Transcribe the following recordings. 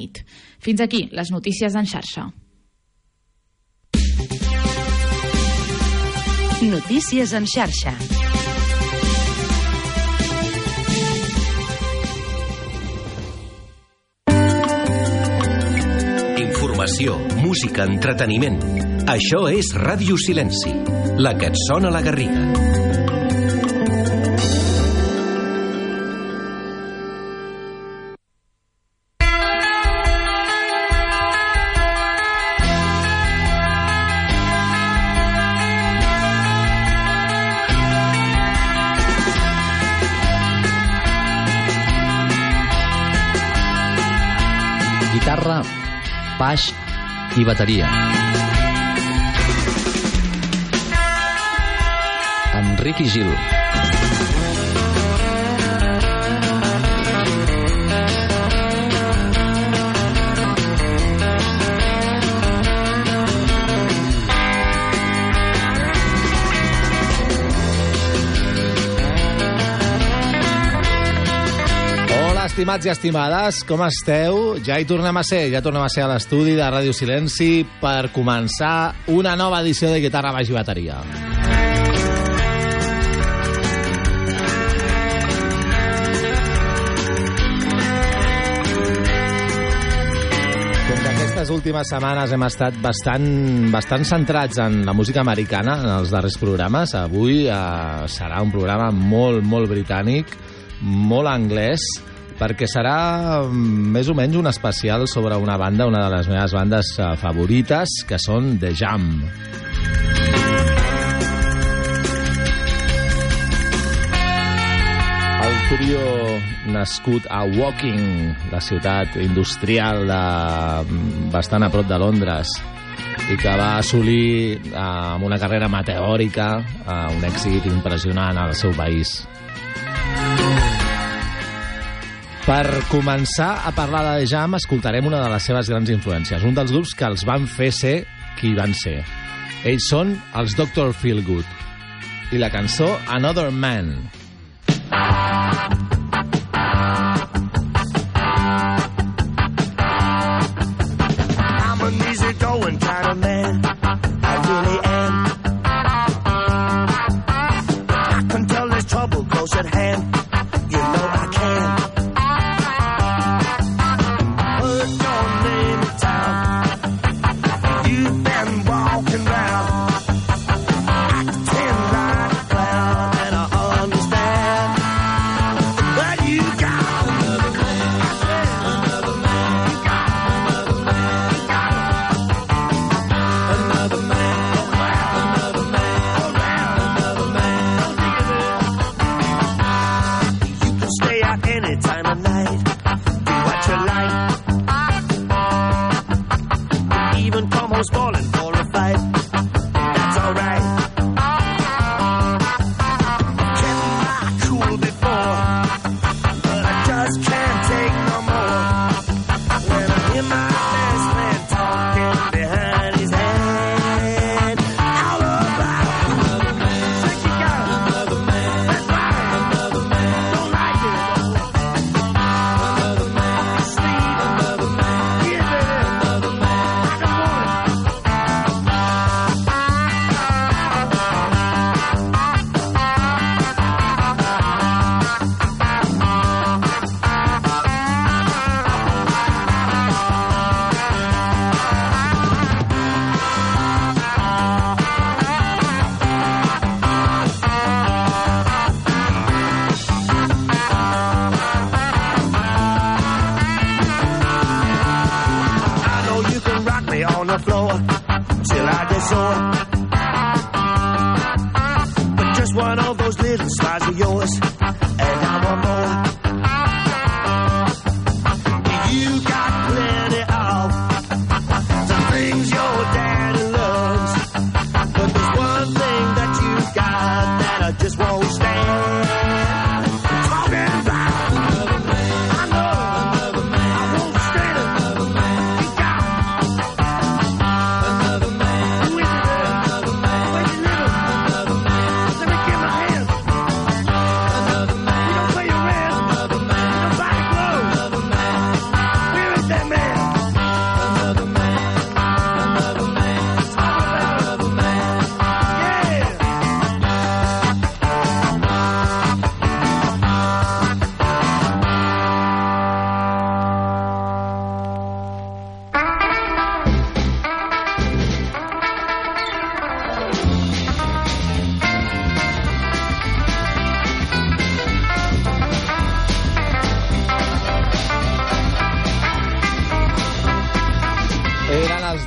nit. Fins aquí les notícies en xarxa. Notícies en xarxa. Informació, música, entreteniment. Això és Ràdio Silenci, la que et sona a la Garriga. I bateria. Enric i Gil. Estimats i estimades, com esteu? Ja hi tornem a ser, ja tornem a ser a l'estudi de Ràdio Silenci per començar una nova edició de Guitarra, Baix i Bateria. Aquestes últimes setmanes hem estat bastant, bastant centrats en la música americana en els darrers programes, avui eh, serà un programa molt, molt britànic, molt anglès, perquè serà mm, més o menys un especial sobre una banda, una de les meves bandes eh, favorites, que són The Jam. El trio nascut a Woking, la ciutat industrial de, bastant a prop de Londres, i que va assolir eh, amb una carrera meteòrica eh, un èxit impressionant al seu país. Per començar a parlar de Jam, escoltarem una de les seves grans influències, un dels grups que els van fer ser qui van ser. Ells són els Dr. Feelgood i la cançó Another Man. I'm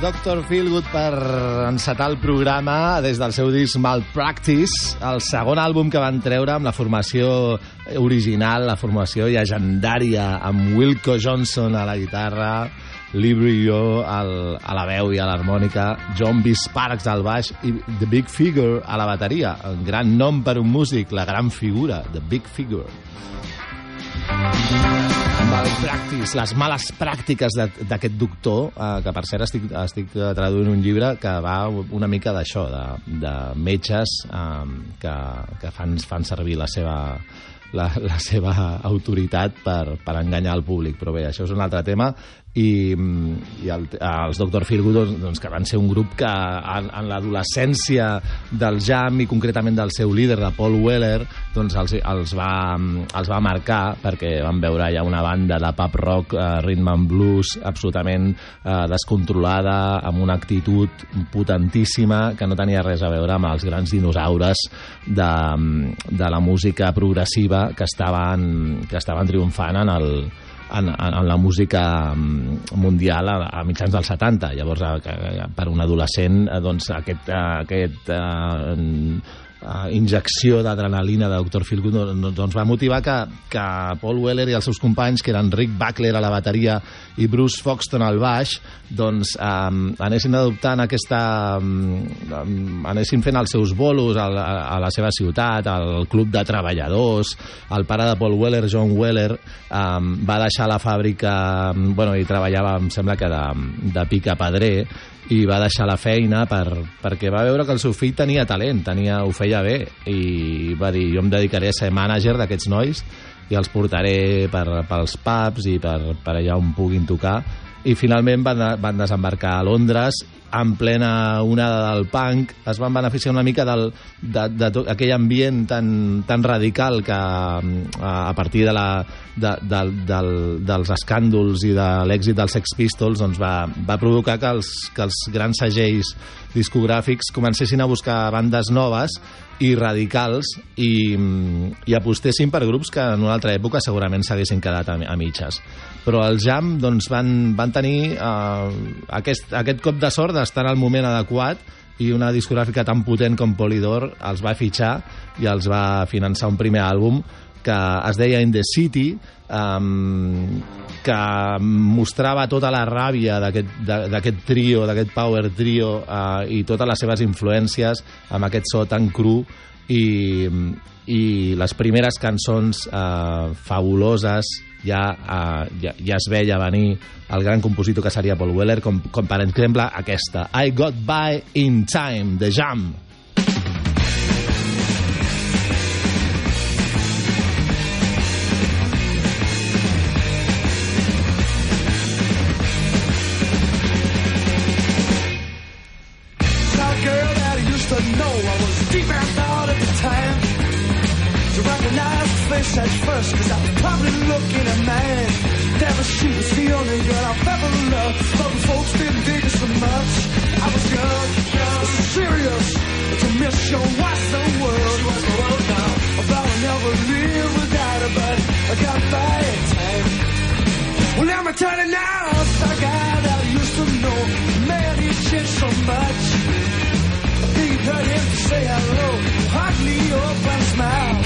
Dr. Feelgood per encetar el programa des del seu disc Malpractice, el segon àlbum que van treure amb la formació original, la formació llegendària, amb Wilco Johnson a la guitarra, Lee Brillo al, a la veu i a l'harmònica, John B. Sparks al baix i The Big Figure a la bateria. Un gran nom per un músic, la gran figura, The Big Figure. Malpractice, les males pràctiques d'aquest doctor, eh, que per cert estic, estic eh, traduint un llibre que va una mica d'això, de, de metges eh, que, que fan, fan servir la seva, la, la seva autoritat per, per enganyar el públic. Però bé, això és un altre tema i, i el, els Dr. Feelgood doncs, doncs, que van ser un grup que en, en l'adolescència del jam i concretament del seu líder, de Paul Weller, doncs els, els, va, els va marcar perquè van veure ja una banda de pop rock, eh, rhythm and blues absolutament eh, descontrolada, amb una actitud potentíssima que no tenia res a veure amb els grans dinosaures de, de la música progressiva que estaven, que estaven triomfant en el, en, en, en la música mm, mundial a, a mitjans dels 70. Llavors, a, a, per un adolescent, eh, doncs, aquest, eh, aquest eh, uh, injecció d'adrenalina de Dr. Feelgood no- doncs va motivar que, que Paul Weller i els seus companys, que eren Rick Buckler a la bateria i Bruce Foxton al baix, doncs um, anessin adoptant aquesta... Um, anessin fent els seus bolos a, a, a la seva ciutat, al club de treballadors, el pare de Paul Weller, John Weller, um, va deixar la fàbrica, bueno, i treballava, em sembla que de, de pica pedrer, i va deixar la feina per, perquè va veure que el seu fill tenia talent, tenia, ho feia bé, i va dir, jo em dedicaré a ser mànager d'aquests nois i els portaré per, pels pubs i per, per allà on puguin tocar. I finalment van, van desembarcar a Londres en plena onada del punk, es van beneficiar una mica del, de, de tot aquell ambient tan, tan radical que a, a partir de la, de, del, del, dels escàndols i de l'èxit dels Sex Pistols doncs va, va provocar que els, que els grans segells discogràfics comencessin a buscar bandes noves i radicals i, i apostessin per grups que en una altra època segurament s'haguessin quedat a, a mitges. Però el Jam doncs, van, van tenir eh, aquest, aquest cop de sort d'estar en el moment adequat i una discogràfica tan potent com Polydor els va fitxar i els va finançar un primer àlbum que es deia In the City, um, que mostrava tota la ràbia d'aquest trio, d'aquest power trio uh, i totes les seves influències amb aquest so tan cru i, i les primeres cançons uh, fabuloses ja, uh, ja, ja es veia venir el gran compositor que seria Paul Weller, com, com per exemple aquesta, I Got By In Time, de Jam. Used to know. I was deep in thought at the time. To recognize the face at first, cause I was probably looking at man Never she was the only girl I've ever loved. But the folks didn't dig it so much. I was young, young, serious. To miss your what's the world. She was the world now. I thought I'd never live without her, but I got by in time. Well, let me tell you now, the guy that I used to know, man, he changed so much. Heard him say hello, hardly open smile.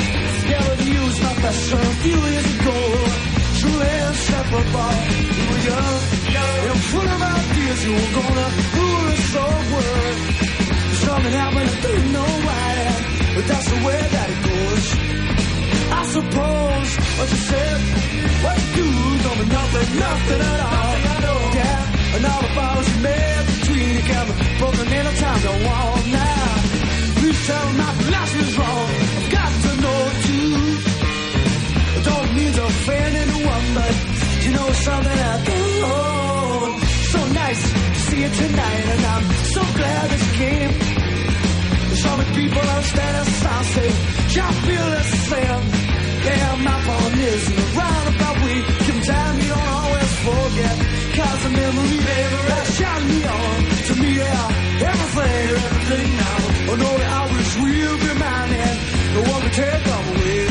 Was my best friend a few years ago. Truly inseparable. We were young, and full of ideas. You were gonna rule this whole world. Something happened, I didn't know why, but that's the way that it goes. I suppose what you said, what you do, don't mean nothing, nothing at all. Yeah, and all the vows you made between you can be broken time you want now. Please tell me my philosophy's wrong. I've got to know too. It don't mean to offend anyone, but you know something I don't. So nice to see you tonight, and I'm so glad you came. So many people understand us, I say, y'all feel the same. Yeah, my phone is in a roundabout way. Give time don't always forget. Cause the memory, baby, that shine me on. To me, yeah, everything, everything now. Oh, no, I always will be mine, and the one we take away.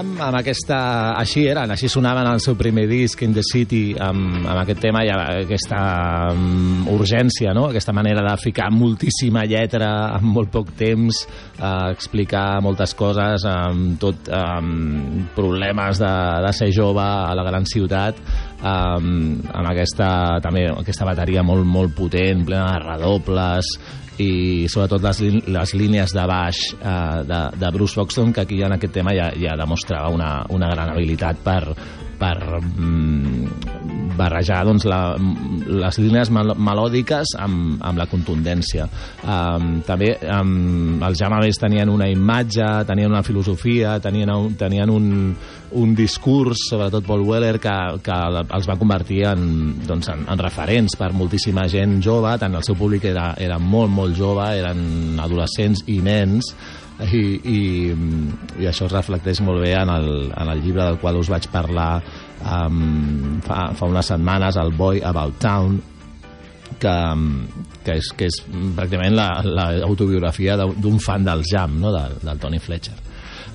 Jam amb aquesta... Així eren, així sonaven el seu primer disc, In the City, amb, amb aquest tema i aquesta um, urgència, no? aquesta manera de ficar moltíssima lletra en molt poc temps, uh, explicar moltes coses, amb tot um, problemes de, de ser jove a la gran ciutat, um, amb aquesta, també, aquesta bateria molt, molt potent, plena de redobles, i sobretot les, les línies de baix eh, de, de Bruce Foxton, que aquí en aquest tema ja, ja demostrava una, una gran habilitat per, per mm, barrejar doncs, la, les línies mel melòdiques amb, amb la contundència. Um, també um, els Jam a més tenien una imatge, tenien una filosofia, tenien un, tenien un, un discurs, sobretot Paul Weller, que, que els va convertir en, doncs, en, en referents per moltíssima gent jove, tant el seu públic era, era molt, molt jove, eren adolescents i nens, i, i, i això es reflecteix molt bé en el, en el llibre del qual us vaig parlar um, fa, fa unes setmanes, el Boy About Town, que, que, és, que és pràcticament l'autobiografia la, d'un fan del jam, no? del, del Tony Fletcher.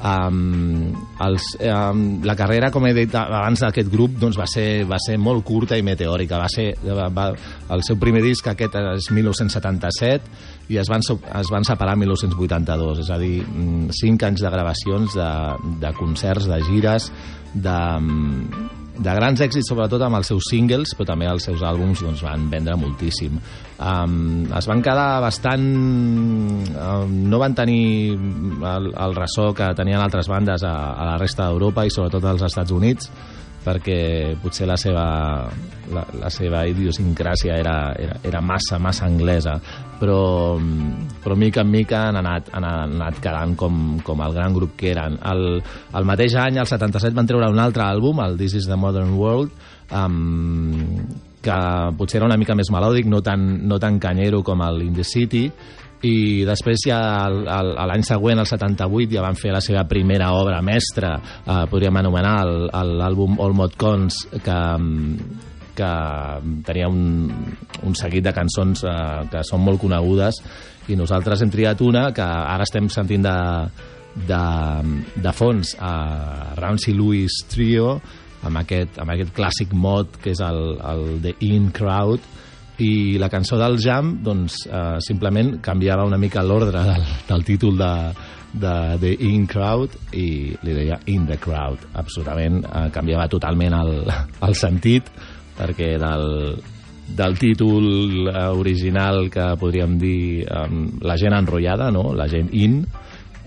Um, els, um, la carrera, com he dit abans d'aquest grup, doncs va, ser, va ser molt curta i meteòrica. Va ser, va, va, el seu primer disc, aquest és 1977, i es van, es van separar en 1982, és a dir, mm, cinc anys de gravacions, de, de concerts, de gires, de, mm, de grans èxits, sobretot amb els seus singles, però també els seus àlbums doncs, van vendre moltíssim. Um, es van quedar bastant... Um, no van tenir el, el ressò que tenien altres bandes a, a la resta d'Europa i sobretot als Estats Units, perquè potser la seva, la, la seva idiosincràsia era, era, era massa, massa anglesa, però, però mica en mica han anat, han anat quedant com, com el gran grup que eren. El, el mateix any, el 77, van treure un altre àlbum, el This is the Modern World, amb, que potser era una mica més melòdic, no tan, no tan canyero com el In the City, i després ja l'any següent, el 78, ja van fer la seva primera obra mestra, eh, podríem anomenar l'àlbum All Mod Cons, que, que tenia un, un seguit de cançons eh, que són molt conegudes. I nosaltres hem triat una que ara estem sentint de, de, de fons a Ramsey Lewis Trio amb aquest, amb aquest clàssic mod que és el, el The In Crowd i la cançó del Jam doncs, eh, simplement canviava una mica l'ordre del, del títol de, de The In Crowd i li deia In the Crowd absolutament, eh, canviava totalment el, el sentit perquè del, del títol eh, original que podríem dir eh, la gent enrotllada, no? la gent in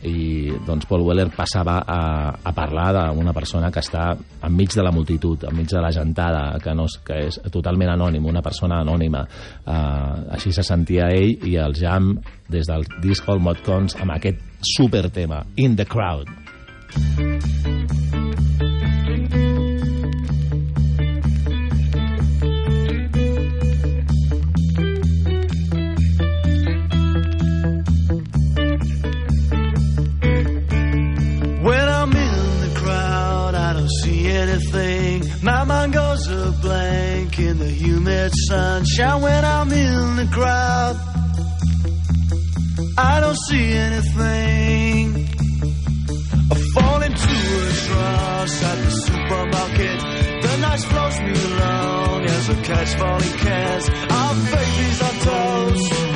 i doncs Paul Weller passava a, a parlar d'una persona que està enmig de la multitud, enmig de la gentada, que, no, que és totalment anònim, una persona anònima. Uh, així se sentia ell i el Jam des del disc All Mod Cons amb aquest super tema, In the Crowd. When anything. My mind goes a blank in the humid sunshine. When I'm in the crowd, I don't see anything. I fall into a trance at the supermarket. The night flows me along as I catch falling cans. Our babies are toast.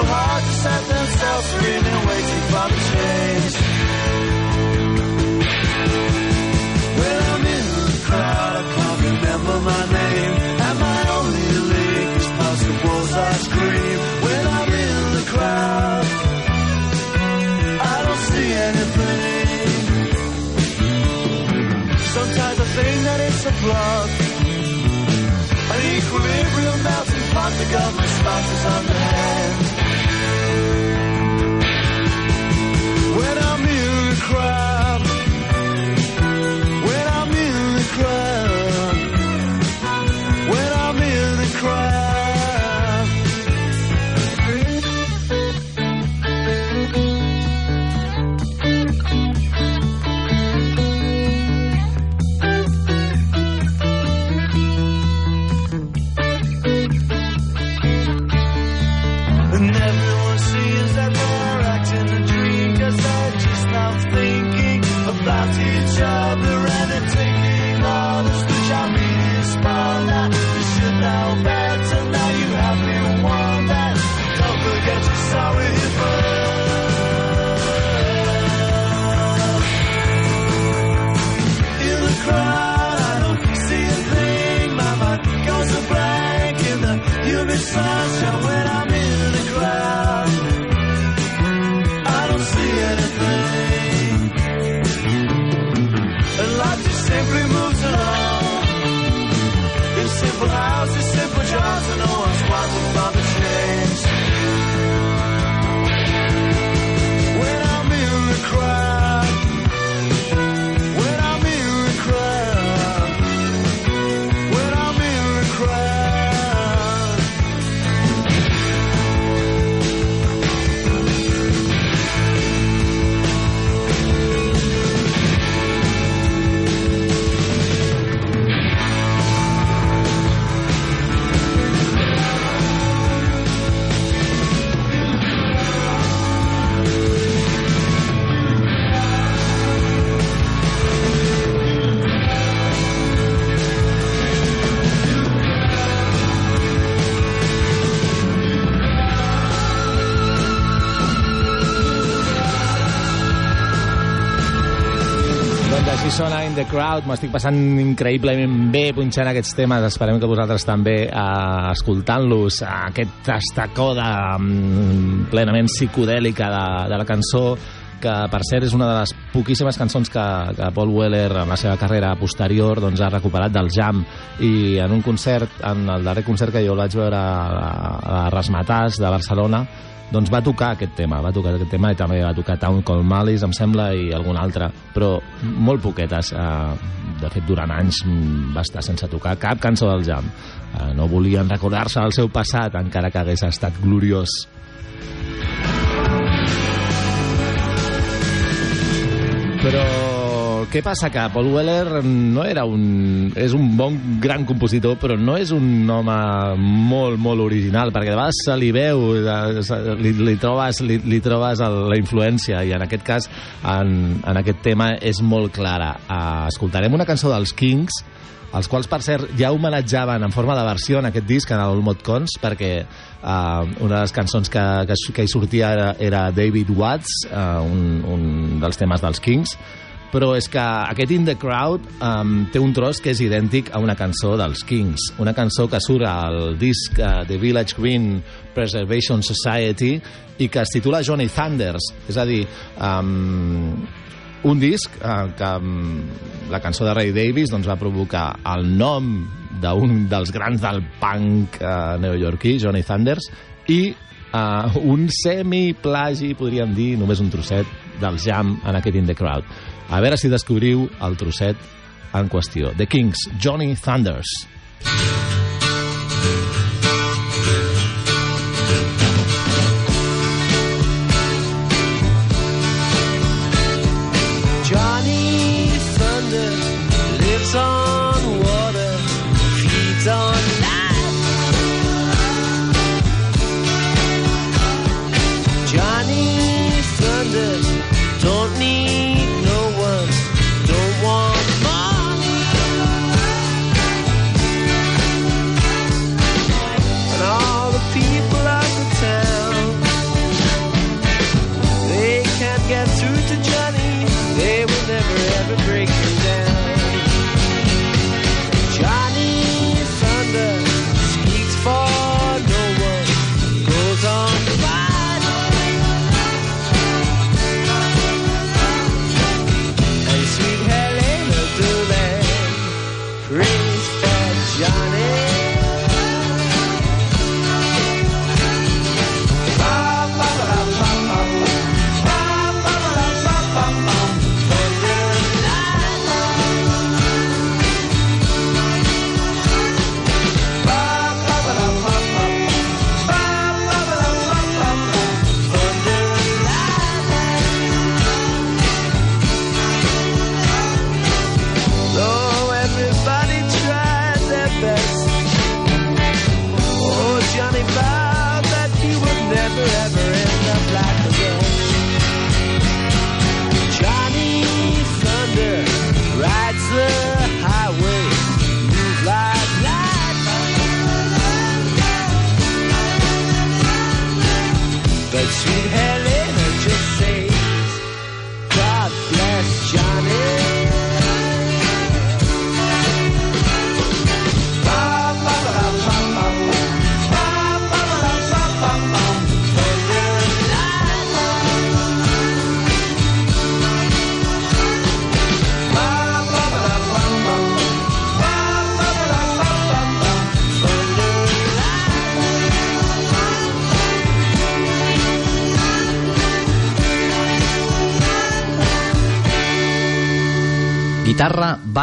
Struggle hard to set themselves free and waiting for the change. When I'm in the crowd, I can't remember my name. And my only link is past the bullseye scream. When I'm in the crowd, I don't see anything. Sometimes I think that it's a bluff. An equilibrium melting pot, the government sponsors on the hand. Crowd, m'estic passant increïblement bé punxant aquests temes, esperem que vosaltres també eh, escoltant-los, eh, aquest estacó de, mm, plenament psicodèlica de, de la cançó, que per cert és una de les poquíssimes cançons que, que Paul Weller en la seva carrera posterior doncs, ha recuperat del Jam. I en un concert, en el darrer concert que jo vaig veure a, a Rasmatàs de Barcelona doncs va tocar aquest tema, va tocar aquest tema i també va tocar Town Call Malice, em sembla, i algun altre, però molt poquetes. Eh, de fet, durant anys va estar sense tocar cap cançó del Jam. Eh, no volien recordar-se del seu passat, encara que hagués estat gloriós. Però què passa? Que Paul Weller no era un... És un bon, gran compositor, però no és un home molt, molt original, perquè de vegades se li veu, de- li, li trobes, li, li trobes el, la influència, i en aquest cas, en, en aquest tema, és molt clara. Uh, escoltarem una cançó dels Kings, els quals, per cert, ja homenatjaven en forma de versió en aquest disc, en el Mod Cons, perquè uh, una de les cançons que, que, que hi sortia era, era David Watts, uh, un, un dels temes dels Kings, però és que aquest In The Crowd um, té un tros que és idèntic a una cançó dels Kings, una cançó que surt al disc uh, The Village Green Preservation Society i que es titula Johnny Thunders, és a dir, um, un disc eh, que la cançó de Ray Davis doncs, va provocar el nom d'un dels grans del punk eh, neoyorquí, Johnny Thunders, i eh, un semi-plagi, podríem dir, només un trosset del jam en aquest In The Crowd. A veure si descobriu el trosset en qüestió. The Kings, Johnny Thunders. Johnny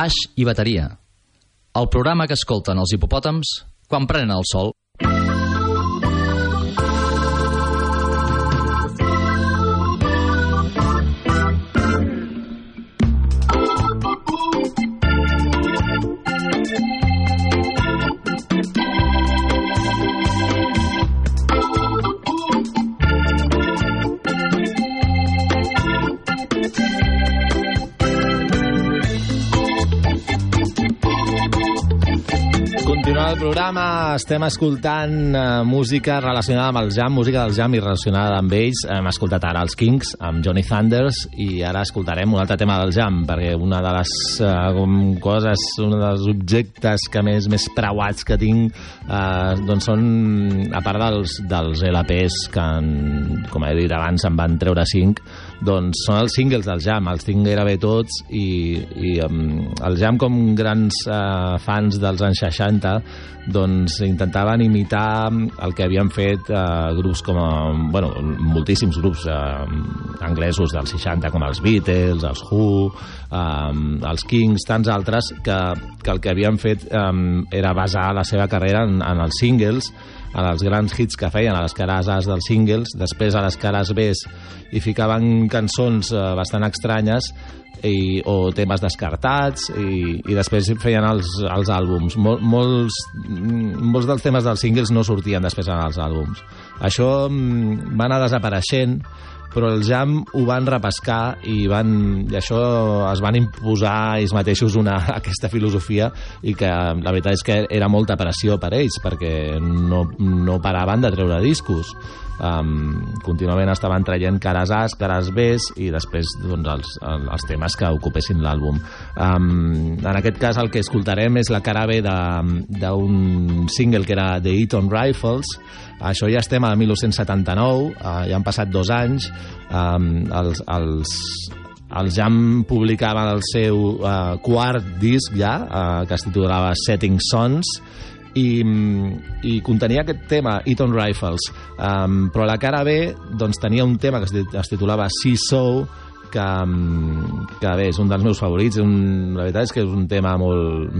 baix i bateria. El programa que escolten els hipopòtams quan prenen el sol. Programa estem escoltant uh, música relacionada amb el jam, música del jam i relacionada amb ells. Hem escoltat ara els Kings amb Johnny Thunders i ara escoltarem un altre tema del jam perquè una de les uh, coses, un dels objectes que més més preuats que tinc uh, doncs són, a part dels, dels LPs que, en, com he dit abans, em van treure 5 doncs són els singles del Jam, els tinc gairebé tots i, i um, el Jam com grans uh, fans dels anys 60 doncs intentaven imitar el que havien fet uh, grups com, a, bueno, moltíssims grups uh, anglesos dels 60 com els Beatles, els Who, um, els Kings, tants altres que, que el que havien fet um, era basar la seva carrera en, en els singles els grans hits que feien, a les cares A's dels singles, després a les cares B's hi ficaven cançons eh, bastant estranyes i, o temes descartats i, i després feien els, els àlbums. Mol, molts, molts dels temes dels singles no sortien després en els àlbums. Això mm, va anar desapareixent però el Jam ho van repescar i, van, i això es van imposar ells mateixos una, aquesta filosofia i que la veritat és que era molta pressió per ells perquè no, no paraven de treure discos um, contínuament estaven traient cares A's, cares B's i després doncs, els, els temes que ocupessin l'àlbum. Um, en aquest cas el que escoltarem és la cara B d'un single que era The Eaton Rifles, això ja estem a 1979, uh, ja han passat dos anys, um, els, els, els Jam publicaven el seu uh, quart disc ja, uh, que es titulava Setting Sons, i, i contenia aquest tema, Eaton Rifles, um, però la cara B doncs, tenia un tema que es, titulava See So, que, que bé, és un dels meus favorits. Un, la veritat és que és un tema molt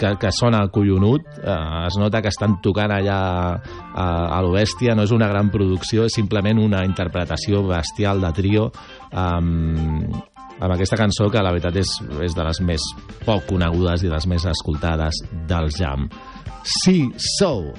que, que sona collonut. Eh, es nota que estan tocant allà a, a l'Obèstia, no és una gran producció és simplement una interpretació bestial de trio amb, amb aquesta cançó que la veritat és, és de les més poc conegudes i de les més escoltades del Jam See So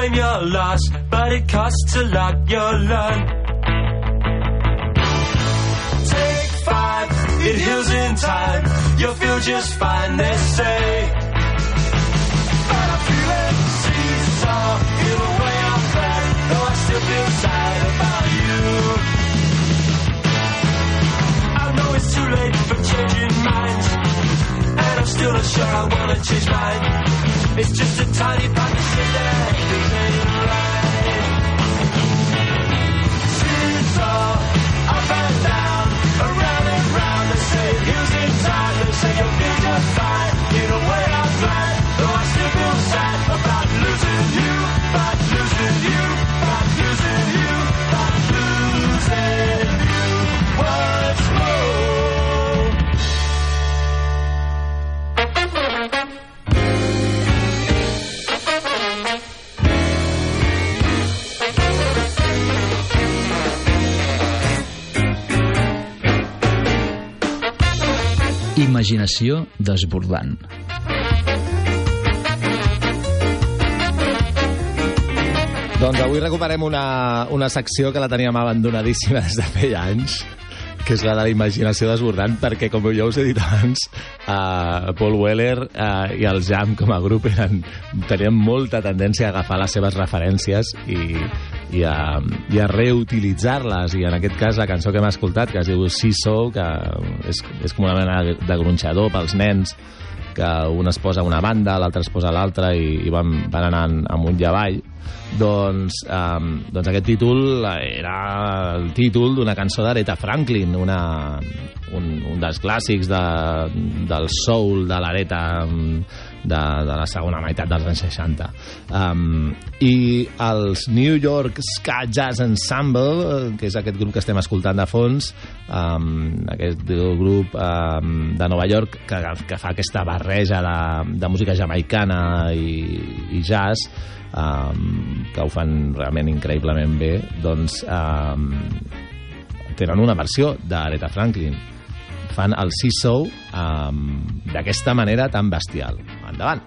reclaim your loss, but it costs a lot, you'll learn. Take five, it heals in time, you'll feel just fine, they say. But I feel it, seesaw, either way I'm glad, though I still feel sad about you. I know it's too late for changing minds, and I'm still not sure I wanna change mine. It's just a tiny to say that ain't right. Seesaw, up and down, around and round. They say heals time. They say you'll feel just fine. In a way, I'm glad, though I still feel sad about losing you, about losing you, Imaginació desbordant. Doncs avui recuperem una, una secció que la teníem abandonadíssima des de feia anys, que és la de la imaginació desbordant, perquè, com ja us he dit abans, uh, Paul Weller uh, i el Jam com a grup eren, tenien molta tendència a agafar les seves referències i, i a, i a reutilitzar-les. I en aquest cas la cançó que hem escoltat, que es diu Seesaw, que és, és com una mena de gronxador pels nens, que un es posa una banda, l'altre es posa l'altra i, i van, van anant amunt i avall doncs, um, doncs aquest títol era el títol d'una cançó d'Aretha Franklin una, un, un dels clàssics de, del soul de l'Aretha um, de, de la segona meitat dels anys 60 um, i els New York Ska Jazz Ensemble eh, que és aquest grup que estem escoltant de fons um, aquest grup um, de Nova York que, que fa aquesta barreja de, de música jamaicana i, i jazz um, que ho fan realment increïblement bé, doncs um, tenen una versió d'Aretha Franklin. Fan el Seesaw um, d'aquesta manera tan bestial. Endavant!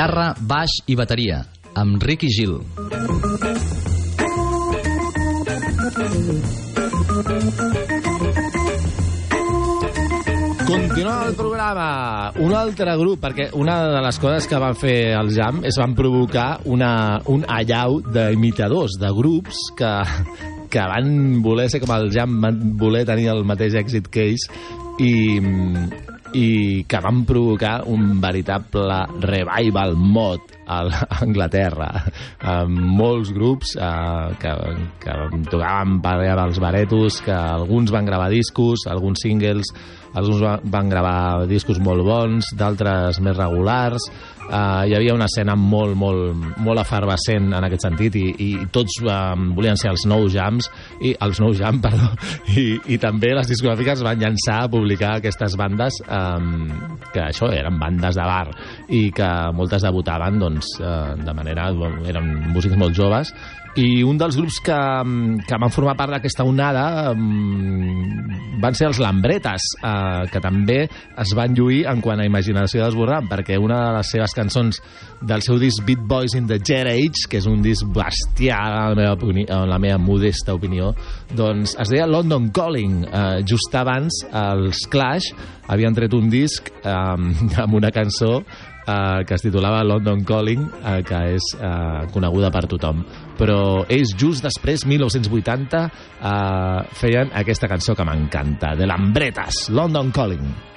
Guitarra, baix i bateria, amb Ricky Gil. Continuem el programa. Un altre grup, perquè una de les coses que van fer el Jam és van provocar una, un allau d'imitadors, de grups que, que van voler ser com el Jam, van voler tenir el mateix èxit que ells i, i que van provocar un veritable revival mod a Anglaterra amb molts grups eh, que, que tocaven per allà als baretos que alguns van gravar discos alguns singles alguns va- van gravar discos molt bons, d'altres més regulars. Uh, hi havia una escena molt, molt, molt efervescent en aquest sentit i, i tots um, volien ser els nous jams, i els nous jams, perdó, i, i també les discogràfiques van llançar a publicar aquestes bandes um, que això eren bandes de bar i que moltes debutaven doncs, uh, de manera... Eren músics molt joves i un dels grups que, que van formar part d'aquesta onada um, van ser els Lambretes, uh, que també es van lluir en quant a imaginació desbordant, perquè una de les seves cançons del seu disc Beat Boys in the Jet Age, que és un disc bestial, en la meva, opini- en la meva modesta opinió, doncs es deia London Calling. Uh, just abans, els Clash havien tret un disc um, amb una cançó eh, que es titulava London Calling, eh, que és eh, coneguda per tothom. Però ells just després, 1980, eh, feien aquesta cançó que m'encanta, de Lambretas, London Calling.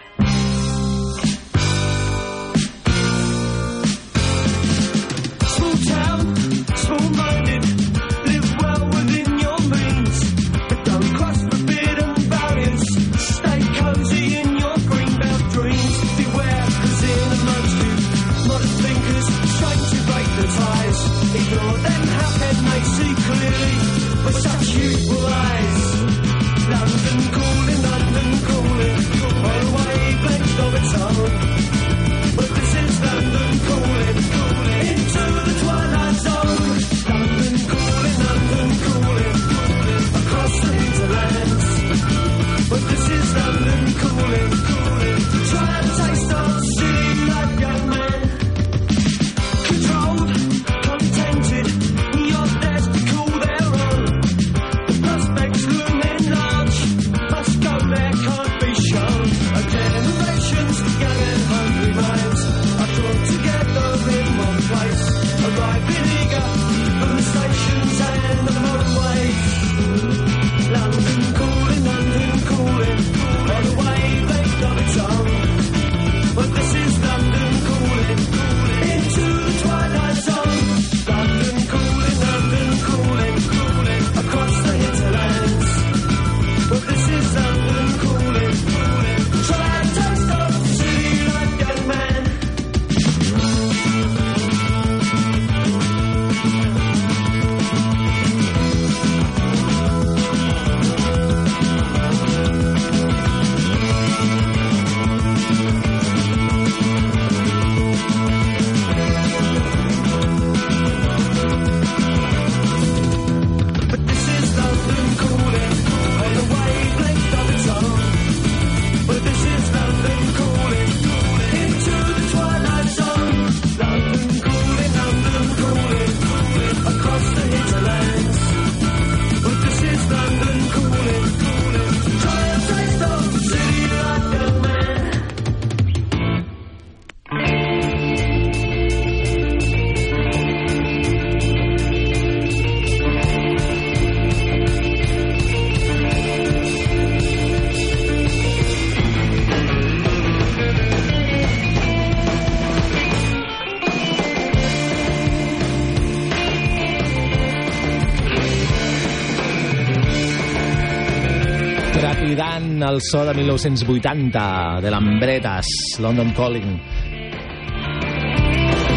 El so de 1980 de l'Ambretes, London Calling.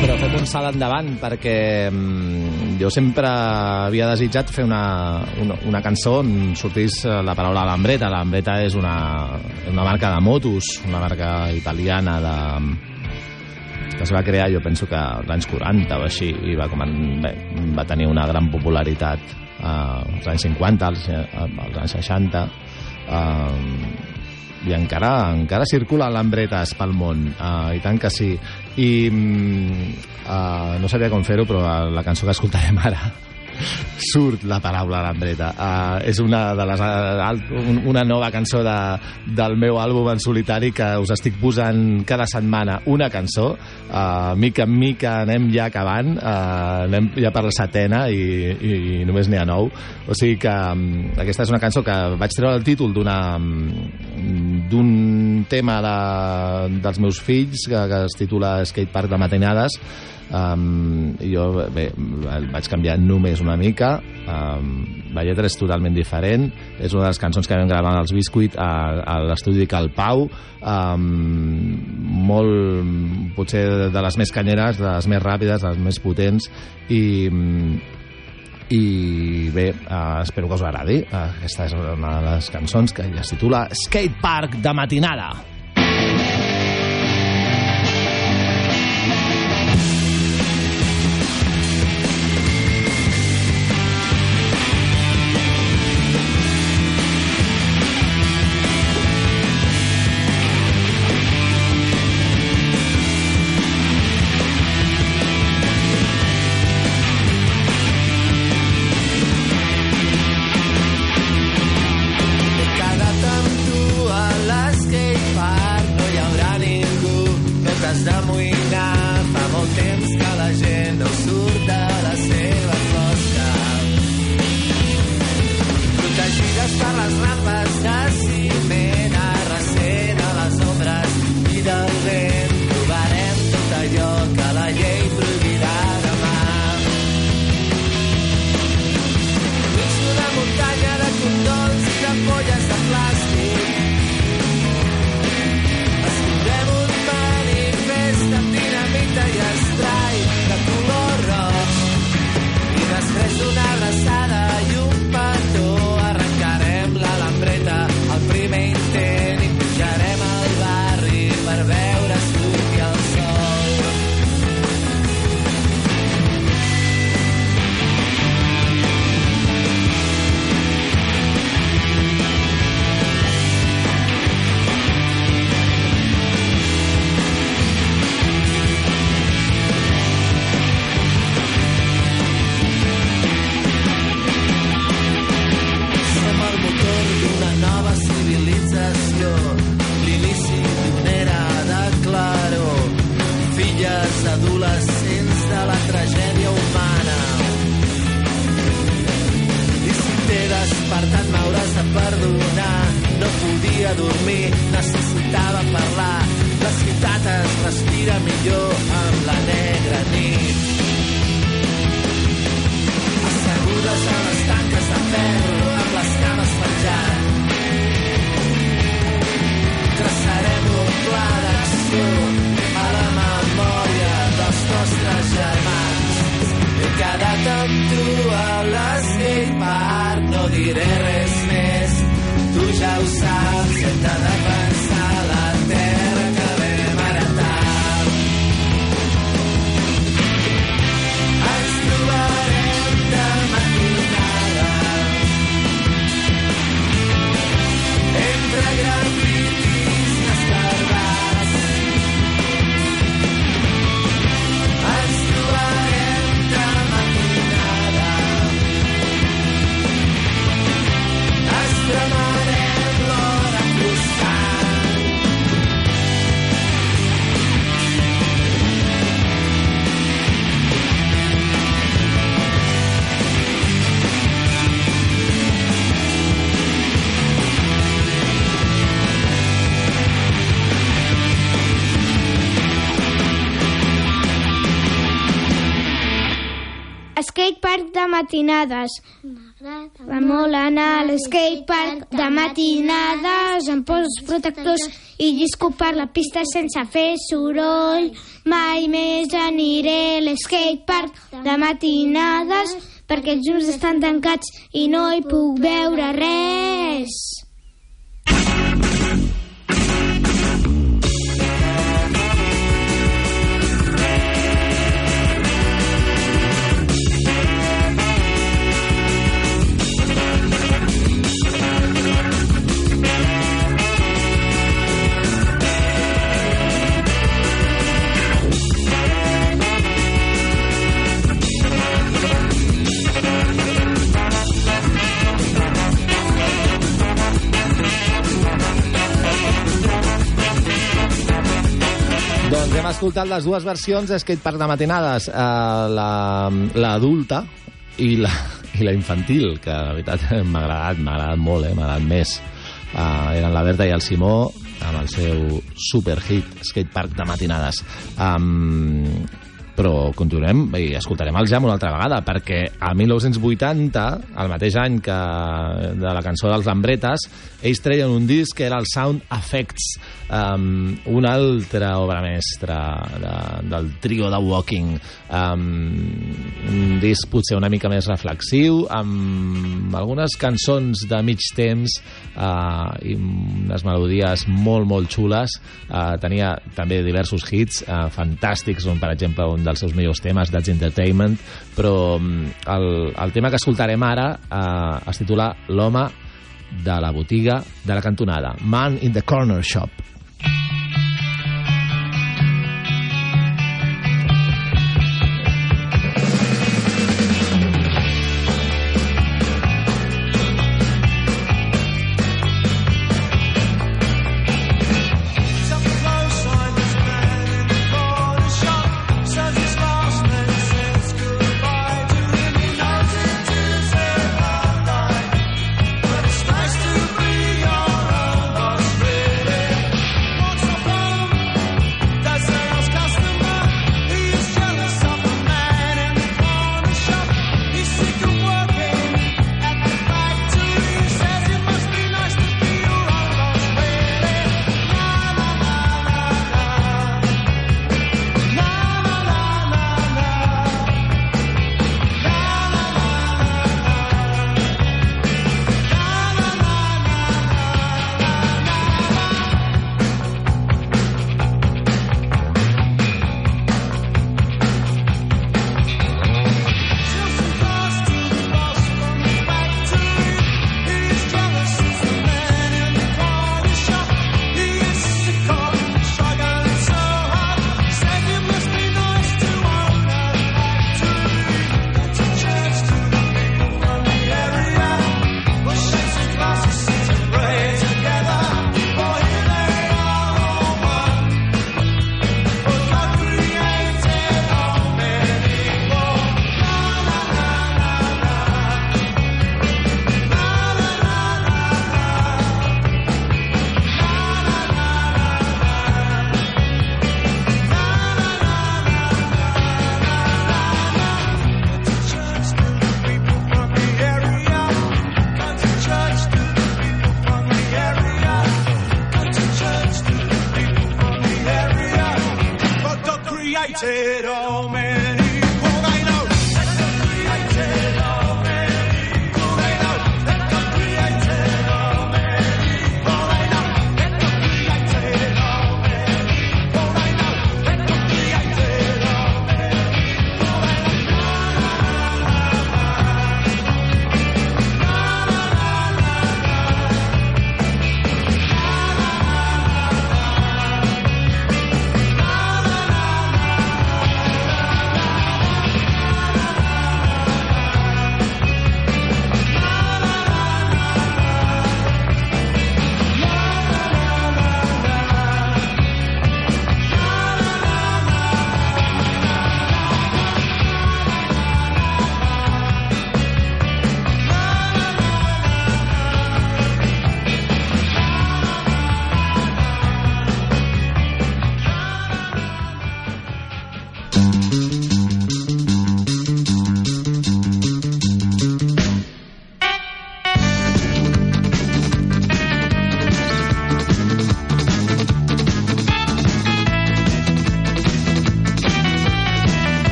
Però fem un salt endavant perquè mm, jo sempre havia desitjat fer una, una, una cançó on sortís eh, la paraula Lambreta. Lambreta és una, una marca de motos, una marca italiana de, que es va crear jo penso que als anys 40 o així i va, com bé, va tenir una gran popularitat eh, als anys 50 als, als anys 60 eh, i encara, encara circulen lambretes pel món. Eh, i tant que sí. I eh, no sabia com fer-ho però la cançó que escoltarem ara surt la paraula lambreta uh, és una de les uh, un- una nova cançó de, del meu àlbum en solitari que us estic posant cada setmana una cançó. Uh, mica en mica anem ja acabant. Uh, anem ja per la setena i, i, i només n'hi ha nou. O sigui que um, aquesta és una cançó que vaig treure el títol d'una um, d'un tema de, dels meus fills que, que es titula Skate Park de matinades um, jo bé, el vaig canviar només una mica. Um, la lletra és totalment diferent. És una de les cançons que vam gravar als Biscuit a, a l'estudi Cal Pau. Um, molt potser de les més canyeres de les més ràpides, de les més potents. I i bé, uh, espero que us agradi. Uh, aquesta és una de les cançons que ja es titula Skate Park de matinada de matinades. Va molt anar a l'escatepark de matinades amb pors protectors i llisco per la pista sense fer soroll. Mai més aniré a l'escatepark de matinades perquè els llums estan tancats i no hi puc veure res. Hem escoltat les dues versions de Skate Park de matinades, eh, la- l'adulta i, la, i la infantil, que la veritat m'ha agradat, m'ha agradat molt, eh, m'ha agradat més. Uh, eren la Berta i el Simó amb el seu superhit Skatepark de matinades. Um, però continuem i escoltarem el Jam una altra vegada perquè a 1980, el mateix any que de la cançó dels Lambretes ells treien un disc que era el Sound Effects um, una altra obra mestra de, del trio de Walking. Um, un disc potser una mica més reflexiu amb algunes cançons de mig temps uh, i unes melodies molt molt xules. Uh, tenia també diversos hits uh, fantàstics, on per exemple un dels seus millors temes, That's Entertainment però um, el, el tema que escoltarem ara uh, es titula L'home de la botiga de la cantonada Man in the Corner Shop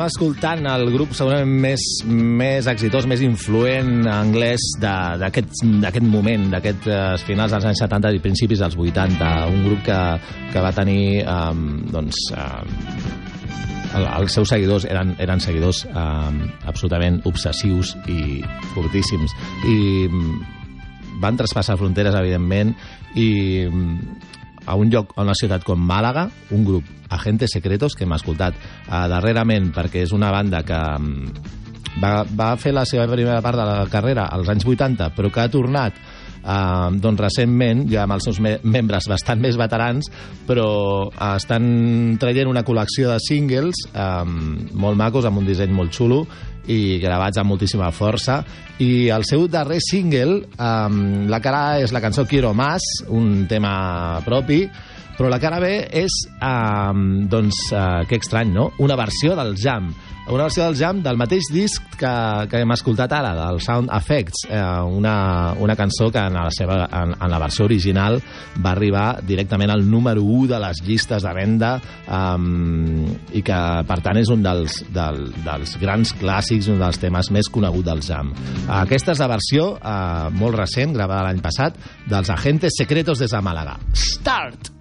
estem escoltant el grup segurament més, més exitós, més influent anglès d'aquest moment, d'aquest eh, finals dels anys 70 i principis dels 80. Un grup que, que va tenir um, doncs, el, els seus seguidors eren, eren seguidors um, absolutament obsessius i fortíssims. I mm, van traspassar fronteres, evidentment, i mm, a un lloc, a una ciutat com Màlaga, un grup, Agentes Secretos, que hem escoltat uh, darrerament, perquè és una banda que mm, va, va fer la seva primera part de la carrera als anys 80, però que ha tornat eh, doncs recentment, ja amb els seus me membres bastant més veterans, però eh, estan traient una col·lecció de singles eh, molt macos, amb un disseny molt xulo, i gravats amb moltíssima força. I el seu darrer single um, la cara és la cançó Quiero Más un tema propi però la cara B és, um, doncs, uh, que estrany, no? Una versió del Jam. Una versió del Jam del mateix disc que, que hem escoltat ara, del Sound Effects, eh, una, una cançó que en la, seva, en, en la versió original va arribar directament al número 1 de les llistes de venda um, i que, per tant, és un dels, del, dels grans clàssics, un dels temes més coneguts del Jam. Aquesta és la versió uh, molt recent, gravada l'any passat, dels Agentes Secretos de Màlaga. Start!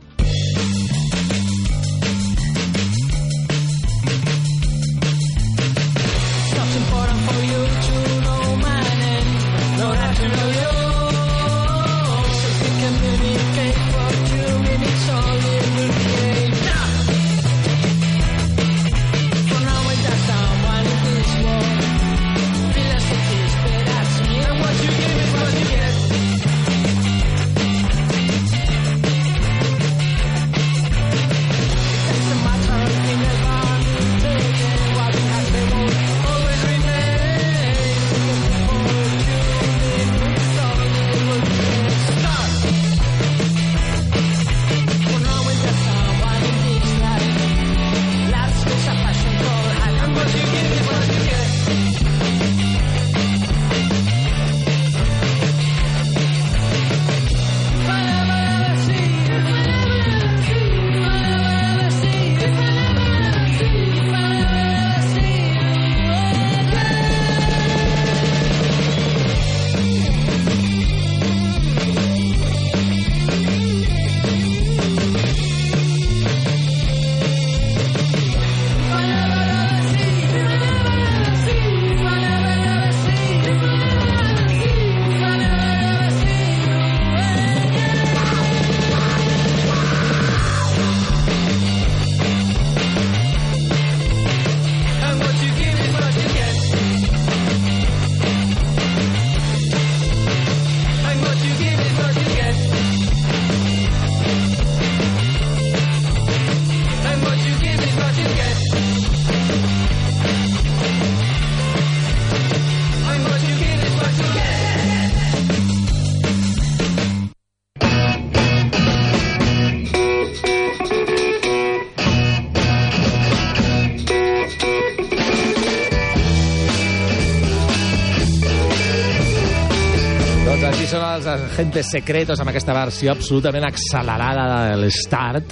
Agentes secretos amb aquesta versió absolutament accelerada de l'Start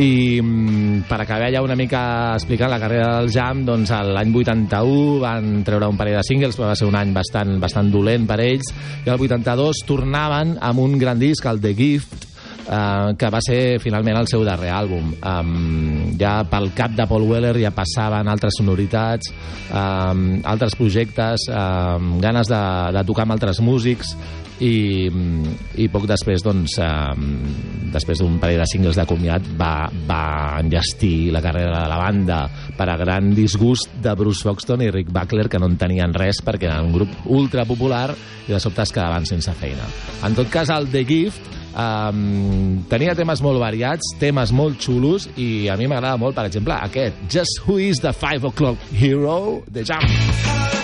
i mm, per acabar ja una mica explicant la carrera del Jam doncs l'any 81 van treure un parell de singles però va ser un any bastant, bastant dolent per ells. I el 82 tornaven amb un gran disc, el The Gift eh, que va ser finalment el seu darrer àlbum. Um, ja pel cap de Paul Weller ja passaven altres sonoritats, um, altres projectes, um, ganes de, de tocar amb altres músics i, i poc després doncs, um, després d'un parell de singles de comiat va, va enllestir la carrera de la banda per a gran disgust de Bruce Foxton i Rick Buckler que no en tenien res perquè era un grup ultra popular i de sobte es quedaven sense feina en tot cas el The Gift um, tenia temes molt variats temes molt xulos i a mi m'agrada molt per exemple aquest Just Who is the 5 O'Clock Hero de Jam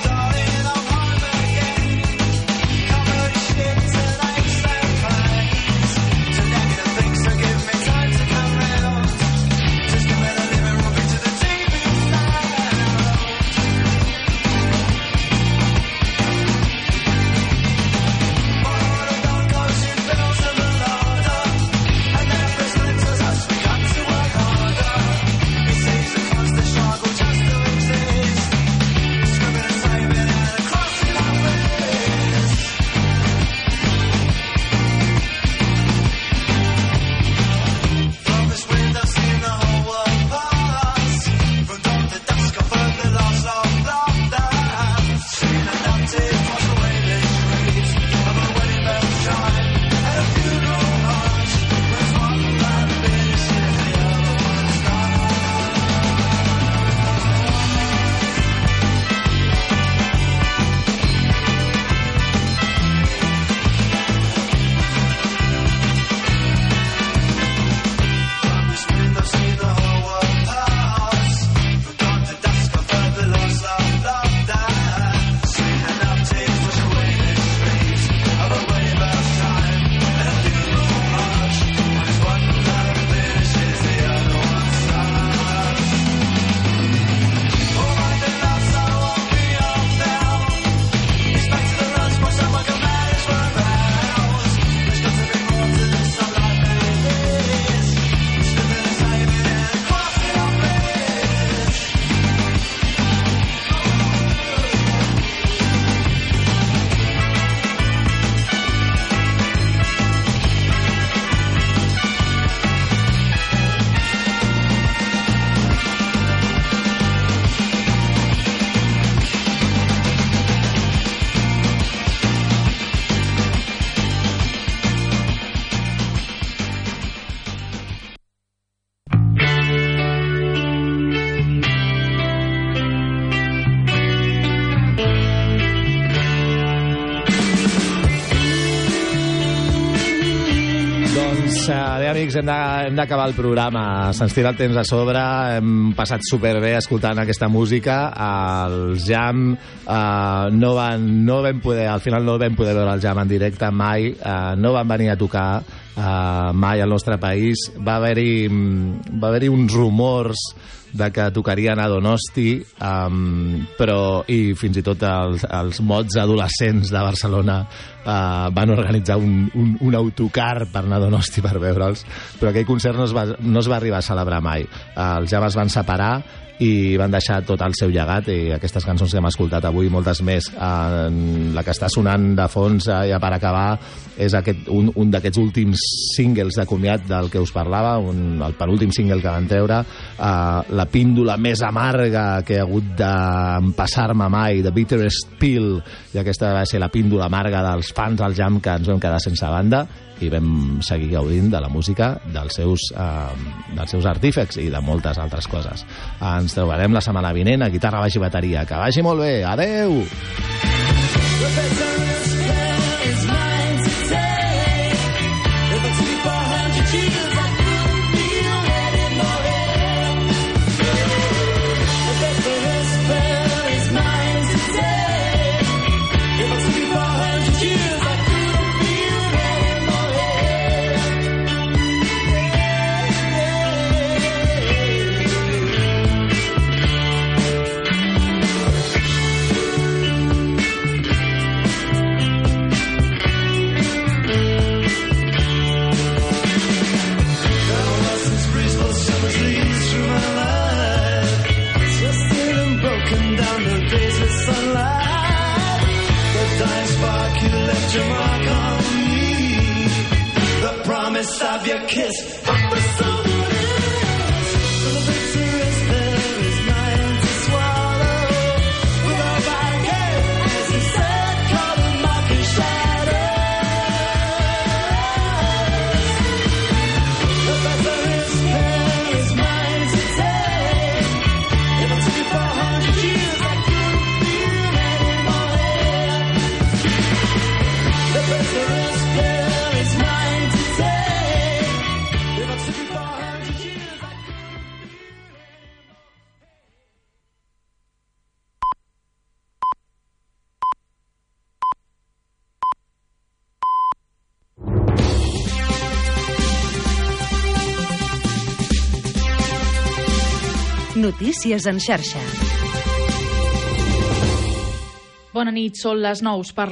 hem d'acabar el programa. Se'ns tira el temps a sobre, hem passat superbé escoltant aquesta música. Els Jam eh, no, van, no vam poder, al final no vam poder veure el Jam en directe mai, eh, no van venir a tocar eh, mai al nostre país. Va haver-hi mm, va haver uns rumors de que tocarien a Donosti, um, però i fins i tot els, els mots adolescents de Barcelona uh, van organitzar un, un, un autocar per anar a Donosti per veure'ls, però aquell concert no es va, no es va arribar a celebrar mai. Uh, els Jam es van separar i van deixar tot el seu llegat i aquestes cançons que hem escoltat avui moltes més eh, la que està sonant de fons eh, ja per acabar és aquest, un, un d'aquests últims singles de comiat del que us parlava un, el penúltim single que van treure eh, la píndola més amarga que he hagut d'empassar-me mai The Bitterest Pill i aquesta va ser la píndola amarga dels fans al jam que ens vam quedar sense banda i vam seguir gaudint de la música dels seus, eh, dels seus artífecs i de moltes altres coses. Ens trobarem la setmana vinent a Guitarra, Baix i Bateria. Que vagi molt bé. Adeu! Of kiss, Notícies en xarxa. Bona nit, són les 9 per